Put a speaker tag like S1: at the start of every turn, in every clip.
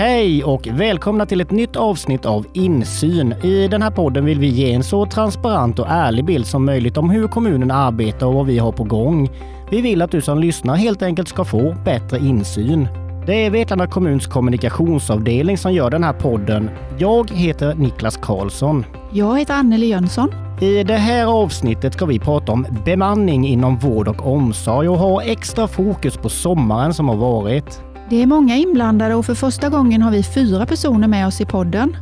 S1: Hej och välkomna till ett nytt avsnitt av Insyn. I den här podden vill vi ge en så transparent och ärlig bild som möjligt om hur kommunen arbetar och vad vi har på gång. Vi vill att du som lyssnar helt enkelt ska få bättre insyn. Det är Vetlanda kommuns kommunikationsavdelning som gör den här podden. Jag heter Niklas Karlsson.
S2: Jag heter Anneli Jönsson.
S1: I det här avsnittet ska vi prata om bemanning inom vård och omsorg och ha extra fokus på sommaren som har varit.
S2: Det är många inblandade och för första gången har vi fyra personer med oss i podden.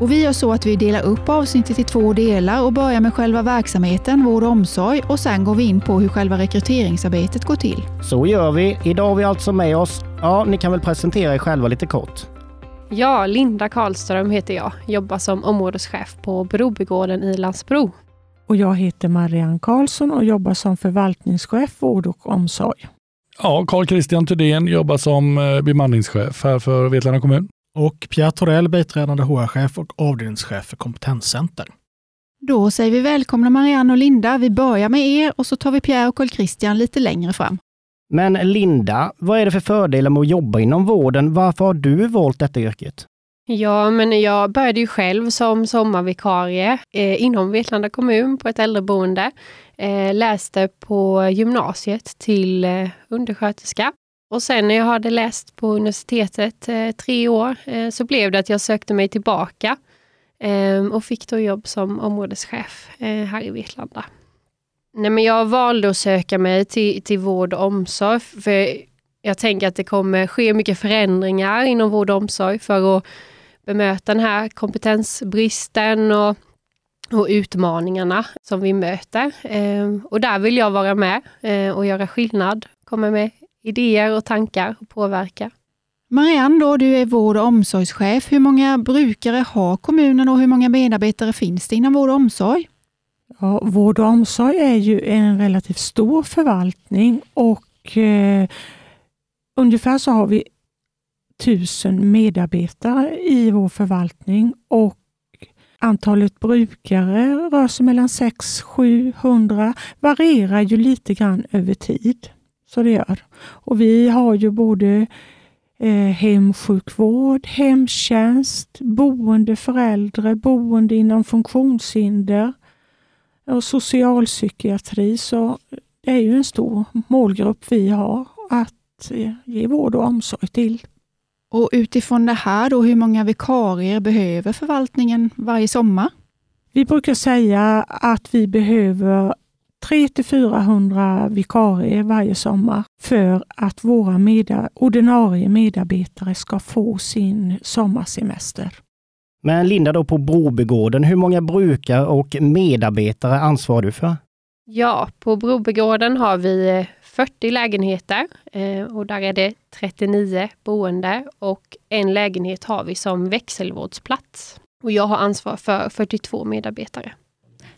S2: Och vi gör så att vi delar upp avsnittet i två delar och börjar med själva verksamheten, vård och omsorg och sen går vi in på hur själva rekryteringsarbetet går till.
S1: Så gör vi. Idag har vi alltså med oss, ja, ni kan väl presentera er själva lite kort.
S3: Ja, Linda Karlström heter jag. Jobbar som områdeschef på Brobygården i Landsbro.
S4: Och jag heter Marianne Karlsson och jobbar som förvaltningschef vård och omsorg.
S5: Ja, Carl Christian Thudén jobbar som eh, bemanningschef här för Vetlanda kommun.
S6: Och Pierre Torell, biträdande HR-chef och avdelningschef för kompetenscenter.
S2: Då säger vi välkomna Marianne och Linda. Vi börjar med er och så tar vi Pierre och Carl Christian lite längre fram.
S1: Men Linda, vad är det för fördelar med att jobba inom vården? Varför har du valt detta yrket?
S3: Ja, men jag började ju själv som sommarvikarie eh, inom Vetlanda kommun på ett äldreboende. Eh, läste på gymnasiet till eh, undersköterska. Och sen när jag hade läst på universitetet eh, tre år eh, så blev det att jag sökte mig tillbaka eh, och fick då jobb som områdeschef eh, här i Vetlanda. Nej, men jag valde att söka mig till, till vård och omsorg för jag tänker att det kommer ske mycket förändringar inom vård och omsorg för att bemöta den här kompetensbristen och, och utmaningarna som vi möter. Eh, och där vill jag vara med eh, och göra skillnad, komma med idéer och tankar och påverka.
S2: Marianne, då, du är vård och omsorgschef. Hur många brukare har kommunen och hur många medarbetare finns det inom vård och omsorg?
S4: Ja, vård och omsorg är ju en relativt stor förvaltning och eh, ungefär så har vi tusen medarbetare i vår förvaltning och antalet brukare rör sig mellan 600-700, varierar ju lite grann över tid. Så det gör. Och vi har ju både eh, hemsjukvård, hemtjänst, boende för äldre, boende inom funktionshinder och socialpsykiatri. Så det är ju en stor målgrupp vi har att eh, ge vård och omsorg till.
S2: Och utifrån det här, då, hur många vikarier behöver förvaltningen varje sommar?
S4: Vi brukar säga att vi behöver 300-400 vikarier varje sommar för att våra med ordinarie medarbetare ska få sin sommarsemester.
S1: Men Linda, då på Brobygården, hur många brukare och medarbetare ansvarar du för?
S3: Ja, på Brobygården har vi 40 lägenheter eh, och där är det 39 boende och en lägenhet har vi som växelvårdsplats. Och jag har ansvar för 42 medarbetare.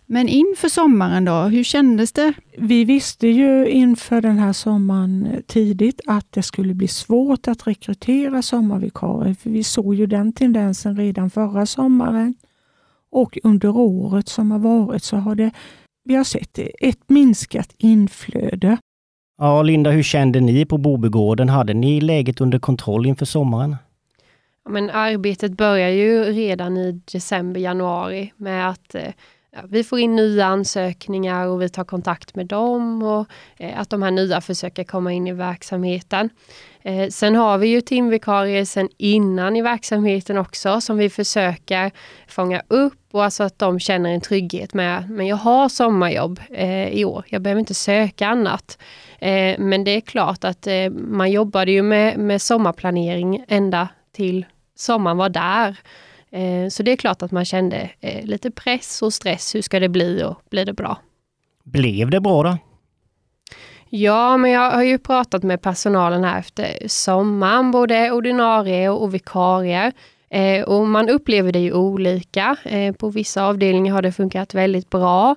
S2: Men inför sommaren då, hur kändes det?
S4: Vi visste ju inför den här sommaren tidigt att det skulle bli svårt att rekrytera sommarvikarier. För vi såg ju den tendensen redan förra sommaren. Och under året som har varit så har det, vi har sett ett minskat inflöde.
S1: Ja, Linda, hur kände ni på Bobygården? Hade ni läget under kontroll inför sommaren?
S3: Ja, men arbetet börjar ju redan i december, januari med att eh, ja, vi får in nya ansökningar och vi tar kontakt med dem och eh, att de här nya försöker komma in i verksamheten. Eh, sen har vi ju timvikarier sen innan i verksamheten också som vi försöker fånga upp och alltså att de känner en trygghet med, men jag har sommarjobb eh, i år, jag behöver inte söka annat. Eh, men det är klart att eh, man jobbade ju med, med sommarplanering ända till sommaren var där. Eh, så det är klart att man kände eh, lite press och stress. Hur ska det bli och blir det bra?
S1: Blev det bra då?
S3: Ja, men jag har ju pratat med personalen här efter sommaren, både ordinarie och vikarier. Eh, och man upplever det ju olika. På vissa avdelningar har det funkat väldigt bra.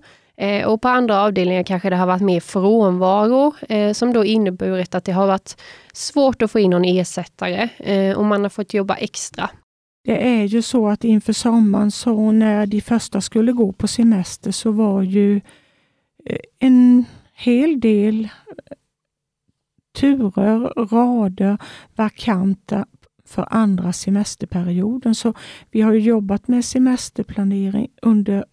S3: Och på andra avdelningar kanske det har varit mer frånvaro som då inneburit att det har varit svårt att få in någon ersättare och man har fått jobba extra.
S4: Det är ju så att inför sommaren, så när de första skulle gå på semester, så var ju eh, en hel del eh, turer, rader vakanta för andra semesterperioden. Så vi har jobbat med semesterplanering under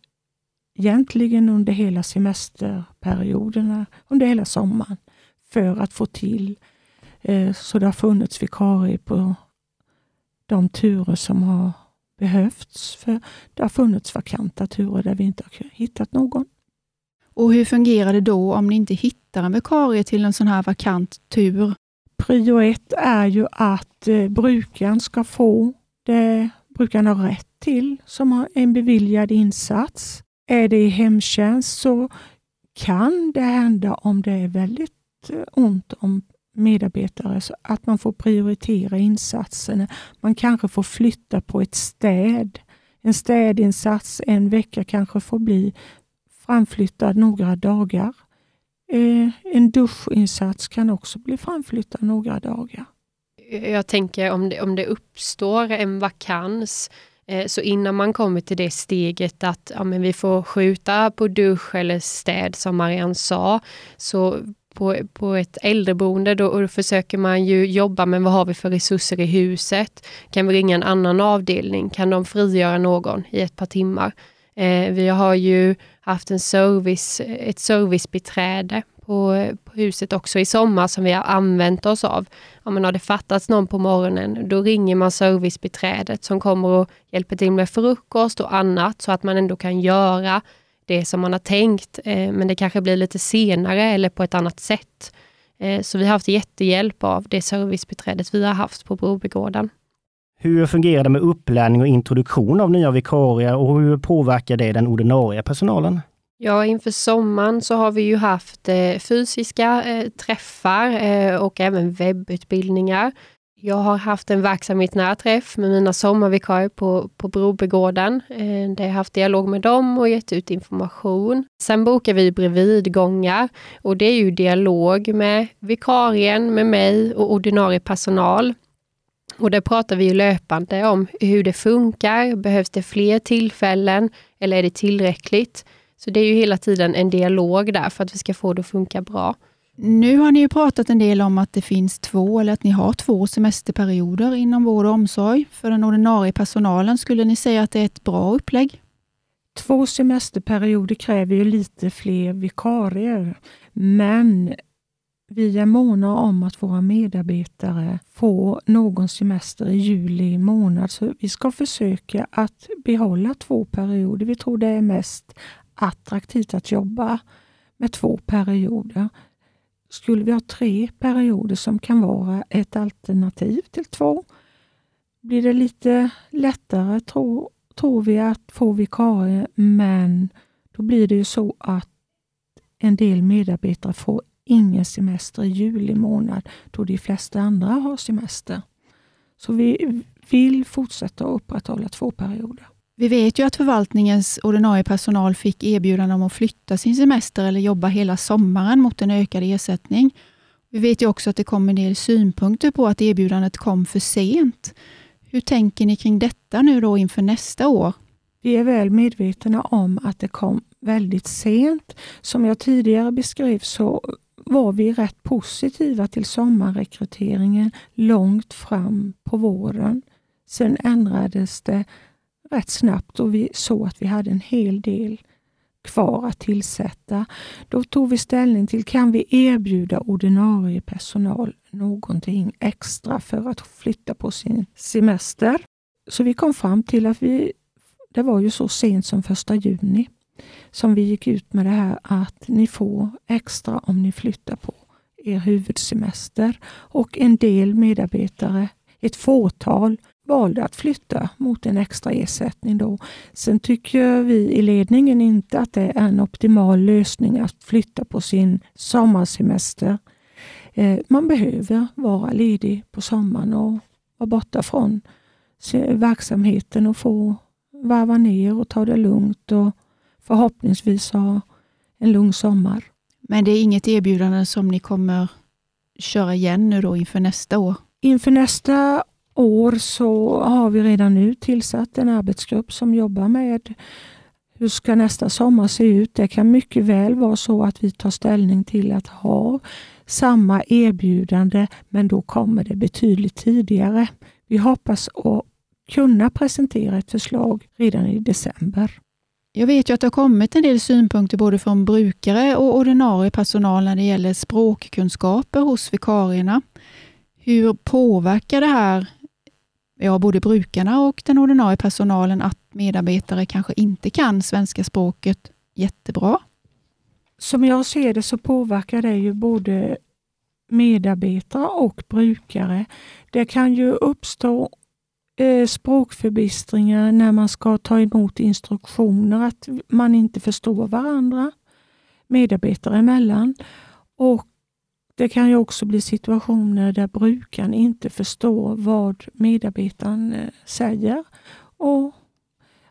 S4: egentligen under hela semesterperioderna, under hela sommaren, för att få till eh, så det har funnits vikarier på de turer som har behövts. För det har funnits vakanta turer där vi inte har hittat någon.
S2: Och hur fungerar det då om ni inte hittar en vikarie till en sån här vakant tur?
S4: Prio ett är ju att eh, brukaren ska få det brukaren har rätt till som har en beviljad insats. Är det i hemtjänst så kan det hända om det är väldigt eh, ont om medarbetare så att man får prioritera insatserna. Man kanske får flytta på ett städ. En städinsats en vecka kanske får bli framflyttad några dagar. Eh, en duschinsats kan också bli framflyttad några dagar.
S3: Eh, jag tänker om det, om det uppstår en vakans eh, så innan man kommer till det steget att ja, men vi får skjuta på dusch eller städ som Marianne sa, så på, på ett äldreboende då, då försöker man ju jobba med vad har vi för resurser i huset? Kan vi ringa en annan avdelning? Kan de frigöra någon i ett par timmar? Eh, vi har ju haft en service, ett servicebiträde på, på huset också i sommar som vi har använt oss av. Om man har det fattats någon på morgonen, då ringer man servicebiträdet som kommer och hjälper till med frukost och annat så att man ändå kan göra det som man har tänkt. Eh, men det kanske blir lite senare eller på ett annat sätt. Eh, så vi har haft jättehjälp av det servicebiträdet vi har haft på Brobygården.
S1: Hur fungerar det med upplärning och introduktion av nya vikarier och hur påverkar det den ordinarie personalen?
S3: Ja, inför sommaren så har vi ju haft eh, fysiska träffar och även webbutbildningar. Jag har haft en verksamhetsnära träff med mina sommarvikarier på, på Brobygården. Eh, där jag haft dialog med dem och gett ut information. Sen bokar vi bredvidgångar och det är ju dialog med vikarien, med mig och ordinarie personal. Och där pratar vi ju löpande om hur det funkar. Behövs det fler tillfällen eller är det tillräckligt? Så det är ju hela tiden en dialog där för att vi ska få det att funka bra.
S2: Nu har ni ju pratat en del om att det finns två, eller att ni har två semesterperioder inom vård och omsorg. För den ordinarie personalen, skulle ni säga att det är ett bra upplägg?
S4: Två semesterperioder kräver ju lite fler vikarier, men vi är måna om att våra medarbetare får någon semester i juli månad, så vi ska försöka att behålla två perioder. Vi tror det är mest attraktivt att jobba med två perioder. Skulle vi ha tre perioder som kan vara ett alternativ till två, blir det lite lättare, tror, tror vi, att få vikarie, men då blir det ju så att en del medarbetare får ingen semester i juli månad, då de flesta andra har semester. Så vi vill fortsätta upprätthålla två perioder.
S2: Vi vet ju att förvaltningens ordinarie personal fick erbjudande om att flytta sin semester eller jobba hela sommaren mot en ökad ersättning. Vi vet ju också att det kom en del synpunkter på att erbjudandet kom för sent. Hur tänker ni kring detta nu då inför nästa år?
S4: Vi är väl medvetna om att det kom väldigt sent. Som jag tidigare beskrev så var vi rätt positiva till sommarrekryteringen långt fram på våren. Sen ändrades det rätt snabbt och vi såg att vi hade en hel del kvar att tillsätta. Då tog vi ställning till, kan vi erbjuda ordinarie personal någonting extra för att flytta på sin semester? Så vi kom fram till att vi, det var ju så sent som första juni, som vi gick ut med det här att ni får extra om ni flyttar på er huvudsemester. Och en del medarbetare, ett fåtal, valde att flytta mot en extra ersättning. Då. Sen tycker vi i ledningen inte att det är en optimal lösning att flytta på sin sommarsemester. Eh, man behöver vara ledig på sommaren och vara borta från verksamheten och få varva ner och ta det lugnt och förhoppningsvis ha en lugn sommar.
S2: Men det är inget erbjudande som ni kommer köra igen nu då inför nästa år?
S4: Inför nästa år så har vi redan nu tillsatt en arbetsgrupp som jobbar med hur ska nästa sommar se ut? Det kan mycket väl vara så att vi tar ställning till att ha samma erbjudande, men då kommer det betydligt tidigare. vi hoppas att kunna presentera ett förslag redan i december.
S2: Jag vet ju att det har kommit en del synpunkter både från brukare och ordinarie personal när det gäller språkkunskaper hos vikarierna. Hur påverkar det här ja, både brukarna och den ordinarie personalen att medarbetare kanske inte kan svenska språket jättebra?
S4: Som jag ser det så påverkar det ju både medarbetare och brukare. Det kan ju uppstå eh, språkförbistringar när man ska ta emot instruktioner, att man inte förstår varandra medarbetare emellan. Och det kan ju också bli situationer där brukaren inte förstår vad medarbetaren eh, säger. Och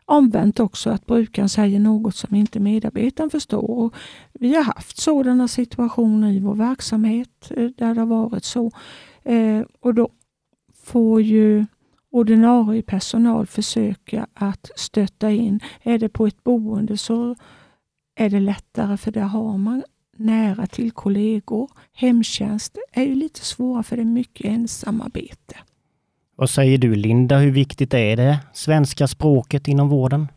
S4: omvänt också att brukaren säger något som inte medarbetaren förstår. Och vi har haft sådana situationer i vår verksamhet eh, där det har varit så. Eh, och då får ju ordinarie personal försöka att stötta in. Är det på ett boende så är det lättare för där har man nära till kollegor. Hemtjänst är ju lite svårare för det är mycket ensamarbete.
S1: Vad säger du Linda, hur viktigt är det svenska språket inom vården?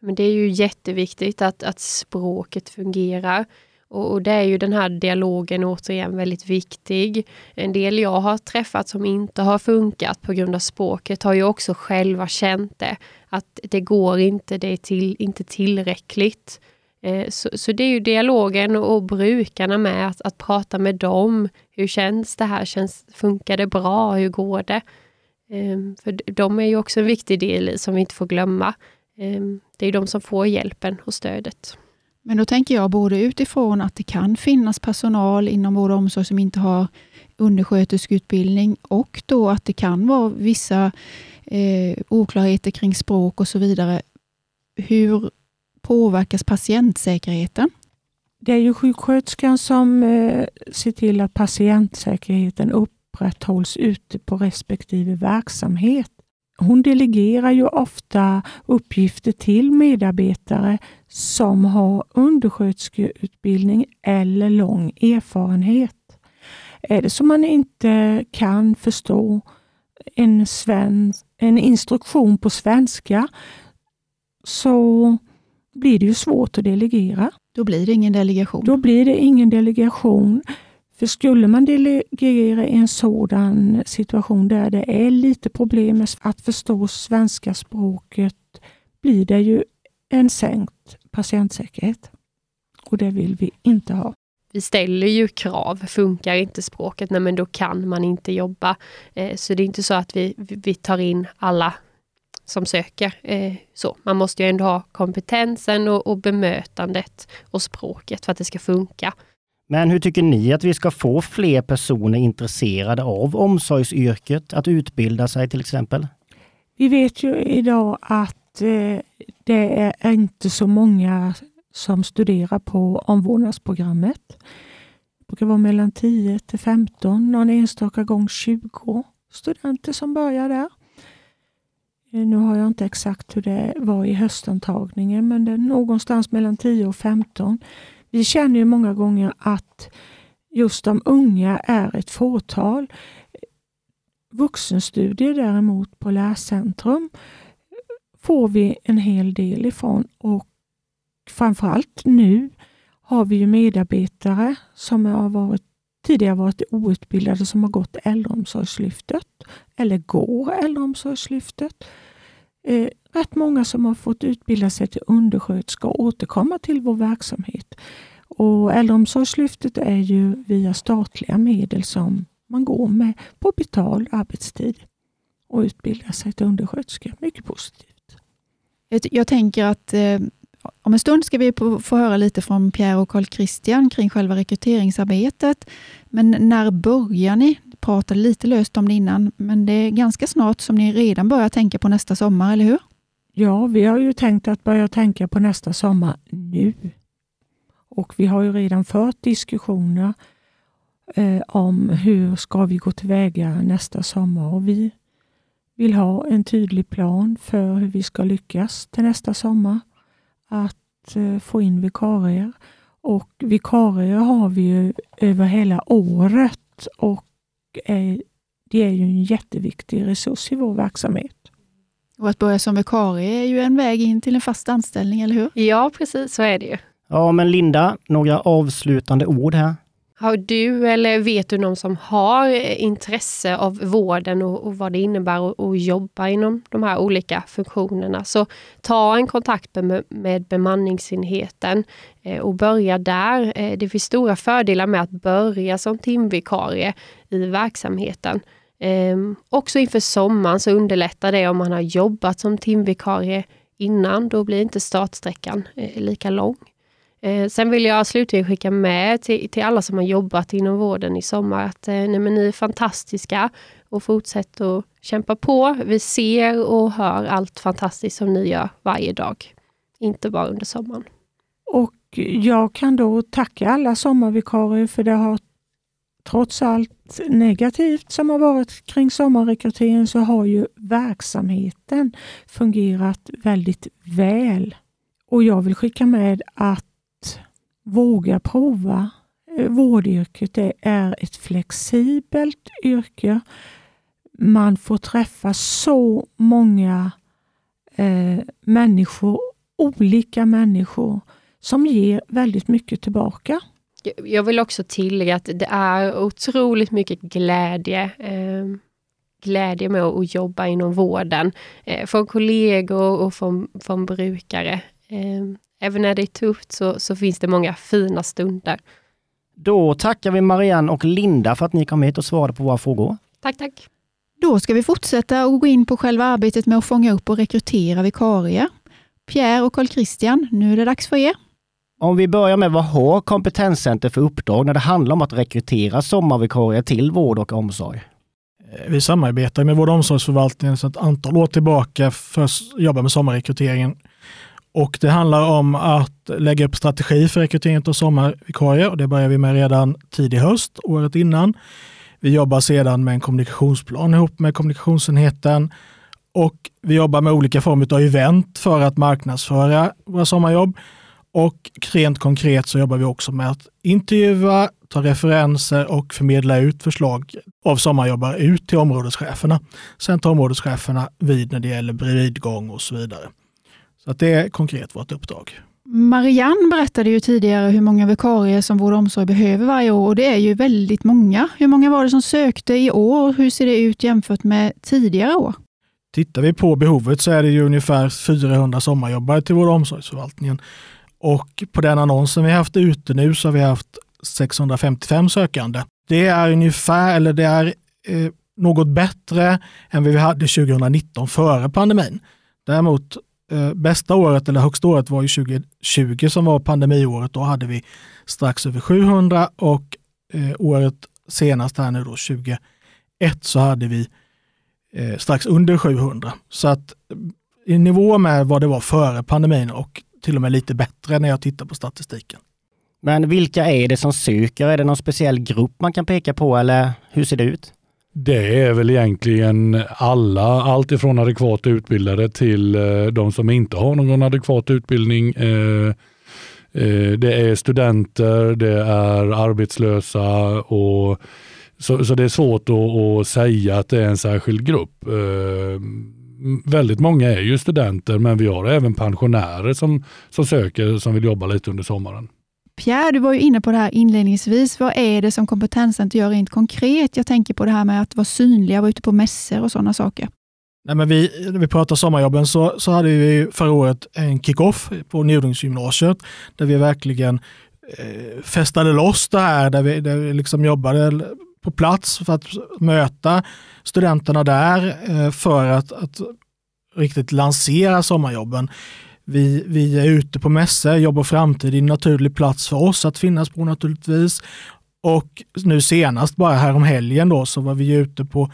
S3: Men det är ju jätteviktigt att, att språket fungerar. Och, och, det är ju den här dialogen återigen väldigt viktig. En del jag har träffat som inte har funkat på grund av språket har ju också själva känt det. Att det går inte, det är till, inte tillräckligt. Eh, så, så, det är ju dialogen och brukarna med, att, att prata med dem. Hur känns det här? Känns, funkar det bra? Hur går det? Eh, för de är ju också en viktig del som vi inte får glömma. Eh, det är de som får hjälpen och stödet.
S2: Men då tänker jag både utifrån att det kan finnas personal inom vård och omsorg som inte har undersköterskeutbildning och då att det kan vara vissa eh, oklarheter kring språk och så vidare. Hur påverkas patientsäkerheten?
S4: Det är ju sjuksköterskan som eh, ser till att patientsäkerheten upprätthålls ute på respektive verksamhet. Hon delegerar ju ofta uppgifter till medarbetare som har undersköterskeutbildning eller lång erfarenhet. Är det så man inte kan förstå en, svensk, en instruktion på svenska så blir det ju svårt att delegera.
S2: Då blir det ingen delegation.
S4: Då blir det ingen delegation. För skulle man delegera i en sådan situation där det är lite problem med att förstå svenska språket, blir det ju en sänkt patientsäkerhet. Och det vill vi inte ha.
S3: Vi ställer ju krav. Funkar inte språket, nej men då kan man inte jobba. Eh, så det är inte så att vi, vi tar in alla som söker. Eh, så Man måste ju ändå ha kompetensen och, och bemötandet och språket för att det ska funka.
S1: Men hur tycker ni att vi ska få fler personer intresserade av omsorgsyrket att utbilda sig till exempel?
S4: Vi vet ju idag att eh, det är inte så många som studerar på omvårdnadsprogrammet. Det brukar vara mellan 10 till 15, någon enstaka gång 20 studenter som börjar där. Eh, nu har jag inte exakt hur det var i höstantagningen, men det är någonstans mellan 10 och 15. Vi känner ju många gånger att just de unga är ett fåtal. Vuxenstudier däremot på Lärcentrum får vi en hel del ifrån och framförallt nu har vi ju medarbetare som har varit tidigare varit outbildade som har gått Äldreomsorgslyftet eller går Äldreomsorgslyftet. Eh, rätt många som har fått utbilda sig till undersköterska återkommer återkomma till vår verksamhet. Och Äldreomsorgslyftet är ju via statliga medel som man går med på betald arbetstid och utbildar sig till undersköterska. Mycket positivt.
S2: Jag tänker att eh, om en stund ska vi få höra lite från Pierre och Carl Christian kring själva rekryteringsarbetet. Men när börjar ni? Pratade lite löst om det innan, men det är ganska snart som ni redan börjar tänka på nästa sommar, eller hur?
S4: Ja, vi har ju tänkt att börja tänka på nästa sommar nu. Och vi har ju redan fört diskussioner eh, om hur ska vi gå tillväga nästa sommar. Och vi vill ha en tydlig plan för hur vi ska lyckas till nästa sommar. Att eh, få in vikarier. Och vikarier har vi ju över hela året och är det är ju en jätteviktig resurs i vår verksamhet.
S2: Och att börja som vikarie är ju en väg in till en fast anställning, eller hur?
S3: Ja, precis så är det ju.
S1: Ja, men Linda, några avslutande ord här?
S3: Har du eller vet du någon som har eh, intresse av vården och, och vad det innebär att, att jobba inom de här olika funktionerna, så ta en kontakt med, med bemanningsenheten eh, och börja där. Eh, det finns stora fördelar med att börja som timvikarie i verksamheten. Eh, också inför sommaren så underlättar det om man har jobbat som timvikarie innan. Då blir inte startsträckan eh, lika lång. Eh, sen vill jag slutligen skicka med till, till alla som har jobbat inom vården i sommar att eh, nej, ni är fantastiska och fortsätt att kämpa på. Vi ser och hör allt fantastiskt som ni gör varje dag. Inte bara under sommaren.
S4: Och jag kan då tacka alla sommarvikarier för det har trots allt negativt som har varit kring sommarrekryteringen så har ju verksamheten fungerat väldigt väl. Och jag vill skicka med att våga prova eh, vårdyrket. Det är ett flexibelt yrke. Man får träffa så många eh, människor, olika människor, som ger väldigt mycket tillbaka.
S3: Jag vill också tillägga att det är otroligt mycket glädje eh, glädje med att jobba inom vården. Eh, från kollegor och från, från brukare. Eh, även när det är tufft så, så finns det många fina stunder.
S1: Då tackar vi Marianne och Linda för att ni kom hit och svarade på våra frågor.
S3: Tack, tack.
S2: Då ska vi fortsätta och gå in på själva arbetet med att fånga upp och rekrytera vikarier. Pierre och Carl Christian, nu är det dags för er.
S1: Om vi börjar med vad har Kompetenscenter för uppdrag när det handlar om att rekrytera sommarvikarier till vård och omsorg?
S6: Vi samarbetar med vård och omsorgsförvaltningen sedan ett antal år tillbaka för att jobba med sommarrekryteringen. Och det handlar om att lägga upp strategi för rekrytering av sommarvikarier och det börjar vi med redan tidig höst, året innan. Vi jobbar sedan med en kommunikationsplan ihop med kommunikationsenheten och vi jobbar med olika former av event för att marknadsföra våra sommarjobb. Och rent konkret så jobbar vi också med att intervjua, ta referenser och förmedla ut förslag av sommarjobbare ut till områdescheferna. Sen tar områdescheferna vid när det gäller bredvidgång och så vidare. Så att det är konkret vårt uppdrag.
S2: Marianne berättade ju tidigare hur många vikarier som vård och omsorg behöver varje år och det är ju väldigt många. Hur många var det som sökte i år och hur ser det ut jämfört med tidigare år?
S6: Tittar vi på behovet så är det ju ungefär 400 sommarjobbare till vår omsorgsförvaltningen. Och på den annonsen vi haft ute nu så har vi haft 655 sökande. Det är ungefär, eller det är eh, något bättre än vi hade 2019 före pandemin. Däremot eh, bästa året eller högsta året var ju 2020 som var pandemiåret. Då hade vi strax över 700 och eh, året senast här nu då 2021 så hade vi eh, strax under 700. Så att i nivå med vad det var före pandemin och till och med lite bättre när jag tittar på statistiken.
S1: Men vilka är det som söker? Är det någon speciell grupp man kan peka på eller hur ser det ut?
S5: Det är väl egentligen alla, allt ifrån adekvat utbildade till eh, de som inte har någon adekvat utbildning. Eh, eh, det är studenter, det är arbetslösa och så, så det är svårt att, att, säga att det är en särskild grupp. Väldigt många är ju studenter men vi har även pensionärer som, som söker som vill jobba lite under sommaren.
S2: Pierre, du var ju inne på det här inledningsvis. Vad är det som Kompetenscenter gör rent konkret? Jag tänker på det här med att vara synliga, vara ute på mässor och sådana saker.
S6: Nej, men vi, när vi pratar sommarjobben så, så hade vi förra året en kick-off på Njudungsgymnasiet där vi verkligen eh, festade loss det här, där vi, där vi liksom jobbade på plats för att möta studenterna där eh, för att, att riktigt lansera sommarjobben. Vi, vi är ute på mässor, Jobb och framtid är en naturlig plats för oss att finnas på naturligtvis. Och nu senast, bara härom helgen då, så var vi ute på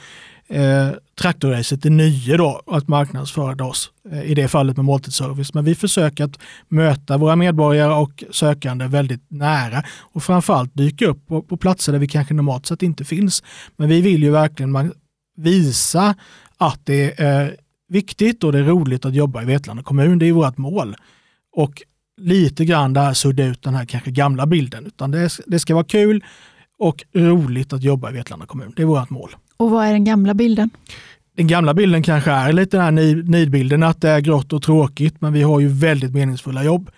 S6: eh, traktorracet i Nye då, att marknadsföra oss, eh, i det fallet med måltidsservice. Men vi försöker att möta våra medborgare och sökande väldigt nära och framförallt dyka upp på, på platser där vi kanske normalt sett inte finns. Men vi vill ju verkligen visa att det är viktigt och det är roligt att jobba i Vetlanda kommun. Det är vårt mål. Och lite grann där sudda ut den här kanske gamla bilden. Utan det, det ska vara kul och roligt att jobba i Vetlanda kommun. Det är vårt mål.
S2: Och vad är den gamla bilden?
S6: Den gamla bilden kanske är lite den här nidbilden att det är grått och tråkigt, men vi har ju väldigt meningsfulla jobb.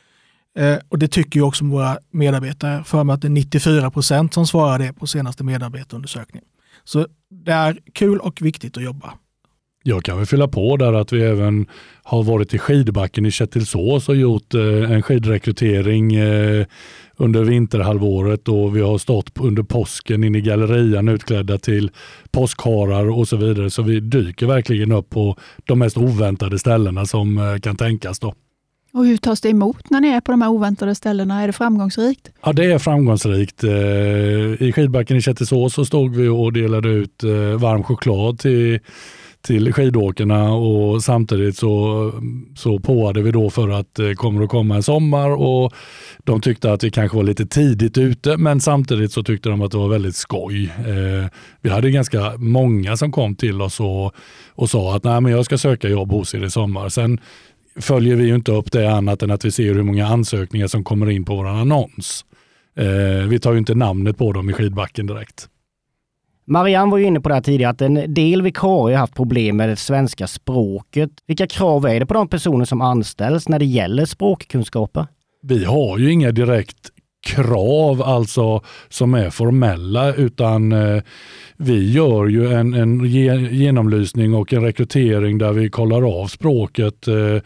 S6: Eh, och det tycker ju också våra medarbetare, för mig att det är 94 procent som svarar det på senaste medarbetarundersökningen. Så det är kul och viktigt att jobba.
S5: Jag kan väl fylla på där att vi även har varit i skidbacken i Kättilsås och gjort eh, en skidrekrytering eh, under vinterhalvåret och vi har stått under påsken inne i gallerian utklädda till påskharar och så vidare. Så vi dyker verkligen upp på de mest oväntade ställena som eh, kan tänkas. Då.
S2: Och hur tas det emot när ni är på de här oväntade ställena? Är det framgångsrikt?
S5: Ja, det är framgångsrikt. I skidbacken i Kättilsås så stod vi och delade ut varm choklad till till skidåkarna och samtidigt så, så påade vi då för att det kommer att komma en sommar och de tyckte att vi kanske var lite tidigt ute men samtidigt så tyckte de att det var väldigt skoj. Eh, vi hade ganska många som kom till oss och, och sa att Nej, men jag ska söka jobb hos er i sommar. Sen följer vi ju inte upp det annat än att vi ser hur många ansökningar som kommer in på vår annons. Eh, vi tar ju inte namnet på dem i skidbacken direkt.
S1: Marianne var ju inne på det här tidigare, att en del vikarier har haft problem med det svenska språket. Vilka krav är det på de personer som anställs när det gäller språkkunskaper?
S5: Vi har ju inga direkt krav alltså som är formella utan eh, vi gör ju en, en genomlysning och en rekrytering där vi kollar av språket. Eh,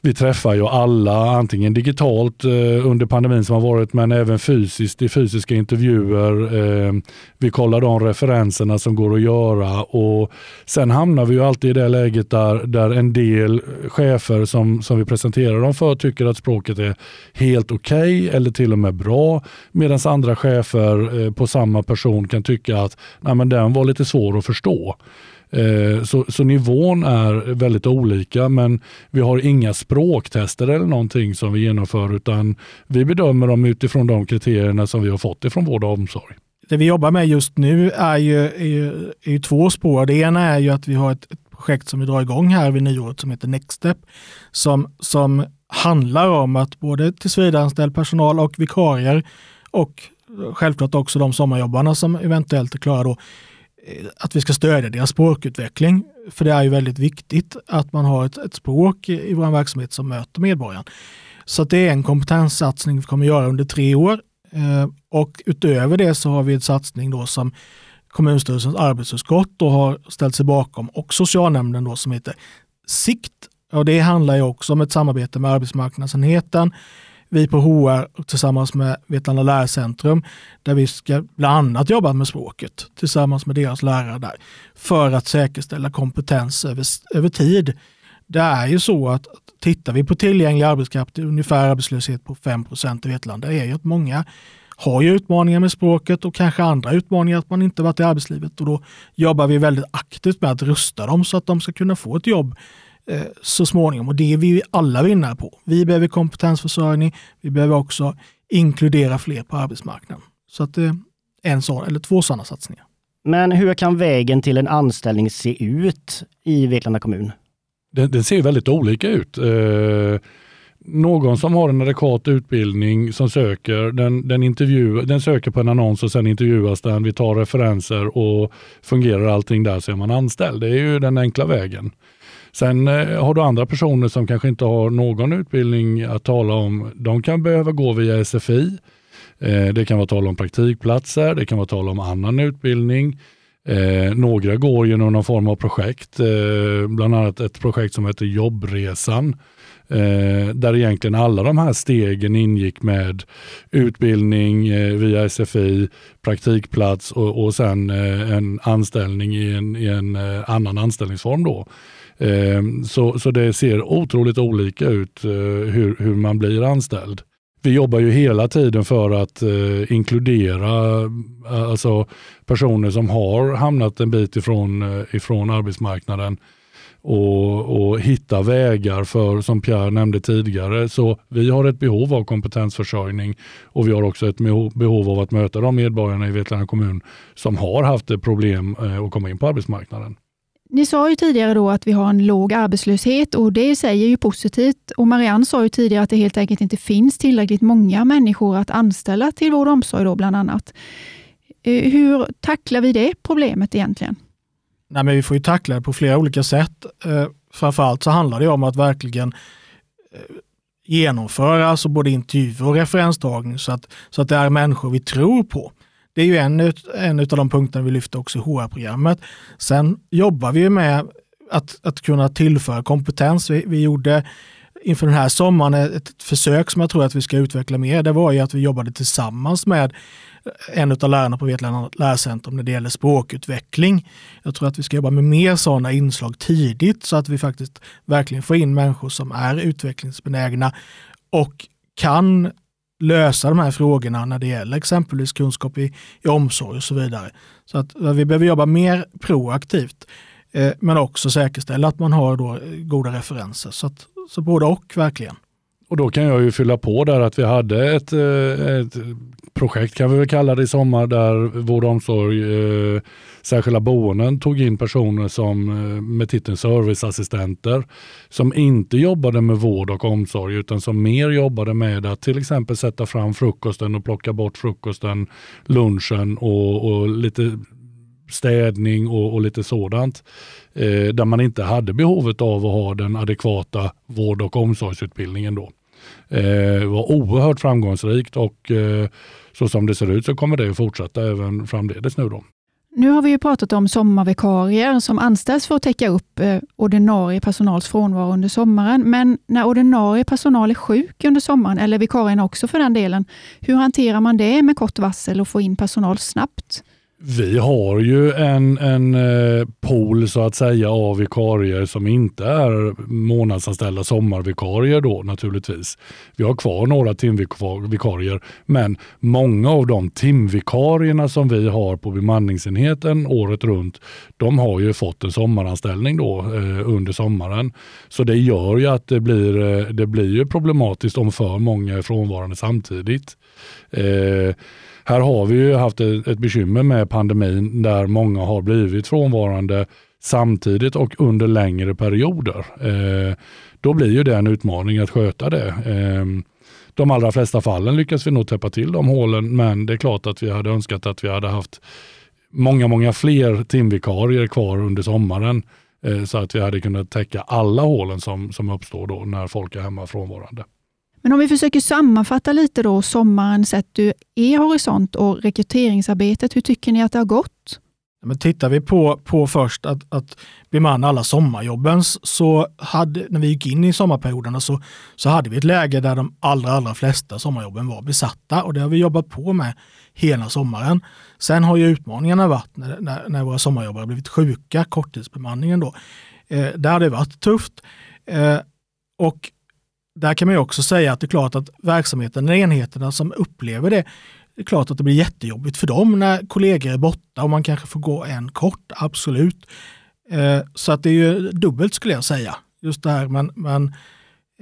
S5: vi träffar ju alla, antingen digitalt eh, under pandemin som har varit, men även fysiskt i fysiska intervjuer. Eh, vi kollar de referenserna som går att göra och sen hamnar vi ju alltid i det läget där, där en del chefer som, som vi presenterar dem för tycker att språket är helt okej okay, eller till och med bra, medan andra chefer eh, på samma person kan tycka att Nej, men den var lite svår att förstå. Eh, så, så nivån är väldigt olika men vi har inga språktester eller någonting som vi genomför utan vi bedömer dem utifrån de kriterierna som vi har fått ifrån vård och omsorg.
S6: Det vi jobbar med just nu är ju, är ju, är ju två spår. Det ena är ju att vi har ett, ett projekt som vi drar igång här vid nyåret som heter Next Step som, som handlar om att både tillsvidareanställd personal och vikarier och självklart också de sommarjobbarna som eventuellt är klara då Eh, att vi ska stödja deras språkutveckling. För det är ju väldigt viktigt att man har ett, ett språk i vår verksamhet som möter medborgaren. Så det är en kompetenssatsning vi kommer göra under tre år. Eh, och utöver det så har vi en satsning då som kommunstyrelsens arbetsutskott då har ställt sig bakom och socialnämnden då som heter SIKT. Och det handlar ju också om ett samarbete med arbetsmarknadsenheten vi på HR tillsammans med Vetlanda lärcentrum där vi ska bland annat jobba med språket tillsammans med deras lärare där för att säkerställa kompetens över, över tid. Det är ju så att tittar vi på tillgänglig arbetskraft, ungefär arbetslöshet på 5% i Vetlanda, det är ju att många har ju utmaningar med språket och kanske andra utmaningar att man inte varit i arbetslivet och då jobbar vi väldigt aktivt med att rusta dem så att de ska kunna få ett jobb Eh, så småningom och det är vi alla vinnare på. Vi behöver kompetensförsörjning. Vi behöver också inkludera fler på arbetsmarknaden. Så att det är en sån, eller två sådana satsningar.
S1: Men hur kan vägen till en anställning se ut i Vetlanda kommun?
S5: Den, den ser väldigt olika ut. Eh, någon som har en adekvat utbildning som söker, den, den, intervju, den söker på en annons och sen intervjuas den. Vi tar referenser och fungerar allting där så är man anställd. Det är ju den enkla vägen. Sen eh, har du andra personer som kanske inte har någon utbildning att tala om. De kan behöva gå via SFI. Eh, det kan vara tal om praktikplatser, det kan vara tal om annan utbildning. Eh, några går genom någon form av projekt, eh, bland annat ett projekt som heter Jobbresan. Eh, där egentligen alla de här stegen ingick med utbildning eh, via SFI, praktikplats och, och sen en anställning i en, i en annan anställningsform. Då. Ehm, så, så det ser otroligt olika ut eh, hur, hur man blir anställd. Vi jobbar ju hela tiden för att eh, inkludera eh, alltså personer som har hamnat en bit ifrån, eh, ifrån arbetsmarknaden och, och hitta vägar för, som Pierre nämnde tidigare. Så vi har ett behov av kompetensförsörjning och vi har också ett behov av att möta de medborgarna i Vetlanda kommun som har haft problem att komma in på arbetsmarknaden.
S2: Ni sa ju tidigare då att vi har en låg arbetslöshet och det i sig är ju positivt. Och Marianne sa ju tidigare att det helt enkelt inte finns tillräckligt många människor att anställa till vård och omsorg då bland annat. Eh, hur tacklar vi det problemet egentligen?
S6: Nej, men vi får ju tackla det på flera olika sätt. Eh, framförallt så handlar det om att verkligen eh, genomföra alltså både intervjuer och referenstagning så att, så att det är människor vi tror på. Det är ju en, en av de punkterna vi lyfter också i HR-programmet. Sen jobbar vi med att, att kunna tillföra kompetens. Vi, vi gjorde inför den här sommaren ett försök som jag tror att vi ska utveckla mer. Det var ju att vi jobbade tillsammans med en av lärarna på Vetlanda lärcentrum när det gäller språkutveckling. Jag tror att vi ska jobba med mer sådana inslag tidigt så att vi faktiskt verkligen får in människor som är utvecklingsbenägna och kan lösa de här frågorna när det gäller exempelvis kunskap i, i omsorg och så vidare. Så att eh, vi behöver jobba mer proaktivt eh, men också säkerställa att man har då eh, goda referenser. Så, att, så både och verkligen.
S5: Och då kan jag ju fylla på där att vi hade ett, eh, ett projekt kan vi väl kalla det i sommar där vård och omsorg, eh, särskilda boenden tog in personer som eh, med titeln serviceassistenter som inte jobbade med vård och omsorg utan som mer jobbade med att till exempel sätta fram frukosten och plocka bort frukosten, lunchen och, och lite städning och, och lite sådant. Eh, där man inte hade behovet av att ha den adekvata vård och omsorgsutbildningen då. Eh, var oerhört framgångsrikt och eh, så som det ser ut så kommer det att fortsätta även framledes nu då.
S2: Nu har vi ju pratat om sommarvikarier som anställs för att täcka upp eh, ordinarie personals frånvaro under sommaren. Men när ordinarie personal är sjuk under sommaren, eller vikarien också för den delen, hur hanterar man det med kort varsel och få in personal snabbt?
S5: Vi har ju en, en eh, pool så att säga av vikarier som inte är månadsanställda sommarvikarier då naturligtvis. Vi har kvar några timvikarier men många av de timvikarierna som vi har på bemanningsenheten året runt de har ju fått en sommaranställning då eh, under sommaren. Så det gör ju att det blir, eh, det blir ju problematiskt om för många är frånvarande samtidigt. Eh, här har vi ju haft ett, ett bekymmer med pandemin där många har blivit frånvarande samtidigt och under längre perioder. Eh, då blir ju det en utmaning att sköta det. Eh, de allra flesta fallen lyckas vi nog täppa till de hålen, men det är klart att vi hade önskat att vi hade haft många, många fler timvikarier kvar under sommaren eh, så att vi hade kunnat täcka alla hålen som, som uppstår då när folk är hemma frånvarande.
S2: Men om vi försöker sammanfatta lite då sommaren sett ur er horisont och rekryteringsarbetet, hur tycker ni att det har gått?
S6: Men tittar vi på, på först att, att bemanna alla sommarjobben så hade, när vi gick in i sommarperioderna så, så hade vi ett läge där de allra, allra flesta sommarjobben var besatta och det har vi jobbat på med hela sommaren. Sen har ju utmaningarna varit när, när, när våra sommarjobbare blivit sjuka, korttidsbemanningen då. Eh, där har det varit tufft. Eh, och där kan man ju också säga att det är klart att verksamheten, enheterna som upplever det, det är klart att det blir jättejobbigt för dem när kollegor är borta och man kanske får gå en kort, absolut. Eh, så att det är ju dubbelt skulle jag säga, just det här. Men, men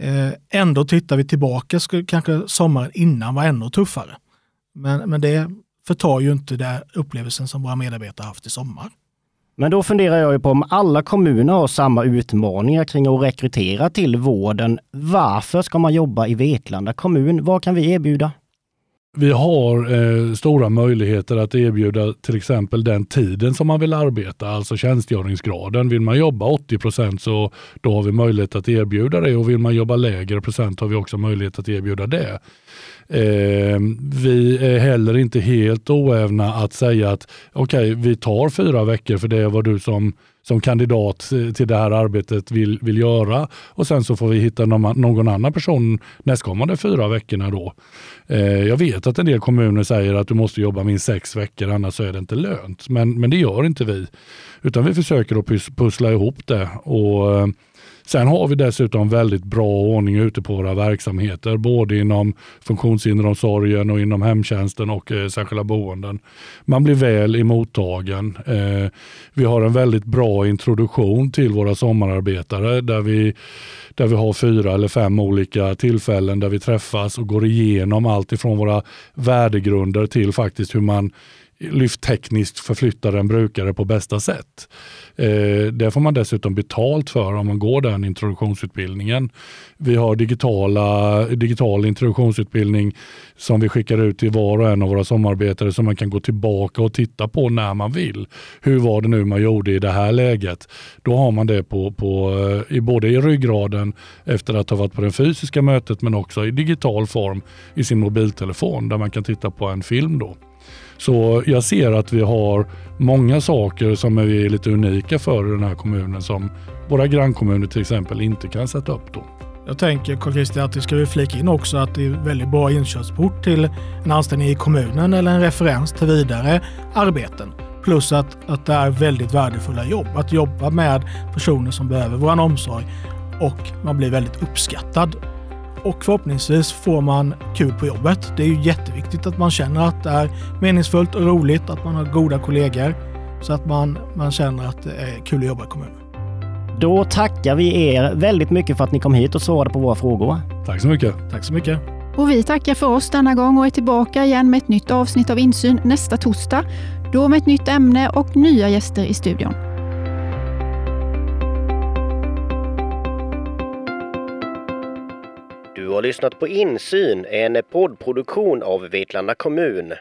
S6: eh, ändå tittar vi tillbaka, skulle, kanske sommaren innan var ännu tuffare. Men, men det förtar ju inte den upplevelsen som våra medarbetare haft i sommar.
S1: Men då funderar jag ju på om alla kommuner har samma utmaningar kring att rekrytera till vården. Varför ska man jobba i Vetlanda kommun? Vad kan vi erbjuda?
S5: Vi har eh, stora möjligheter att erbjuda till exempel den tiden som man vill arbeta, alltså tjänstgöringsgraden. Vill man jobba 80 procent så då har vi möjlighet att erbjuda det och vill man jobba lägre procent har vi också möjlighet att erbjuda det. Eh, vi är heller inte helt oävna att säga att okej, okay, vi tar fyra veckor för det är vad du som, som kandidat eh, till det här arbetet vill, vill göra och sen så får vi hitta någon, någon annan person nästkommande fyra veckorna då. Eh, jag vet att en del kommuner säger att du måste jobba minst sex veckor annars så är det inte lönt. Men, men det gör inte vi. Utan vi försöker att pussla ihop det. Och eh, Sen har vi dessutom väldigt bra ordning ute på våra verksamheter, både inom funktionshinderomsorgen och inom hemtjänsten och eh, särskilda boenden. Man blir väl emottagen. Eh, vi har en väldigt bra introduktion till våra sommararbetare där vi, där vi har fyra eller fem olika tillfällen där vi träffas och går igenom allt ifrån våra värdegrunder till faktiskt hur man lyfttekniskt förflyttar en brukare på bästa sätt. Eh, det får man dessutom betalt för om man går den introduktionsutbildningen. Vi har digitala, digital introduktionsutbildning som vi skickar ut till var och en av våra samarbetare som man kan gå tillbaka och titta på när man vill. Hur var det nu man gjorde i det här läget? Då har man det på, på, eh, i både i ryggraden efter att ha varit på det fysiska mötet men också i digital form i sin mobiltelefon där man kan titta på en film. då. Så jag ser att vi har många saker som är lite unika för den här kommunen som våra grannkommuner till exempel inte kan sätta upp. Då.
S6: Jag tänker Carl Christian att det ska vi flika in också att det är väldigt bra inkörsport till en anställning i kommunen eller en referens till vidare arbeten. Plus att, att det är väldigt värdefulla jobb. Att jobba med personer som behöver vår omsorg och man blir väldigt uppskattad och förhoppningsvis får man kul på jobbet. Det är ju jätteviktigt att man känner att det är meningsfullt och roligt, att man har goda kollegor så att man, man känner att det är kul att jobba i kommunen.
S1: Då tackar vi er väldigt mycket för att ni kom hit och svarade på våra frågor.
S5: Tack så mycket.
S6: Tack så mycket.
S2: Och vi tackar för oss denna gång och är tillbaka igen med ett nytt avsnitt av Insyn nästa torsdag. Då med ett nytt ämne och nya gäster i studion.
S1: Har lyssnat på Insyn, en poddproduktion av Vetlanda kommun.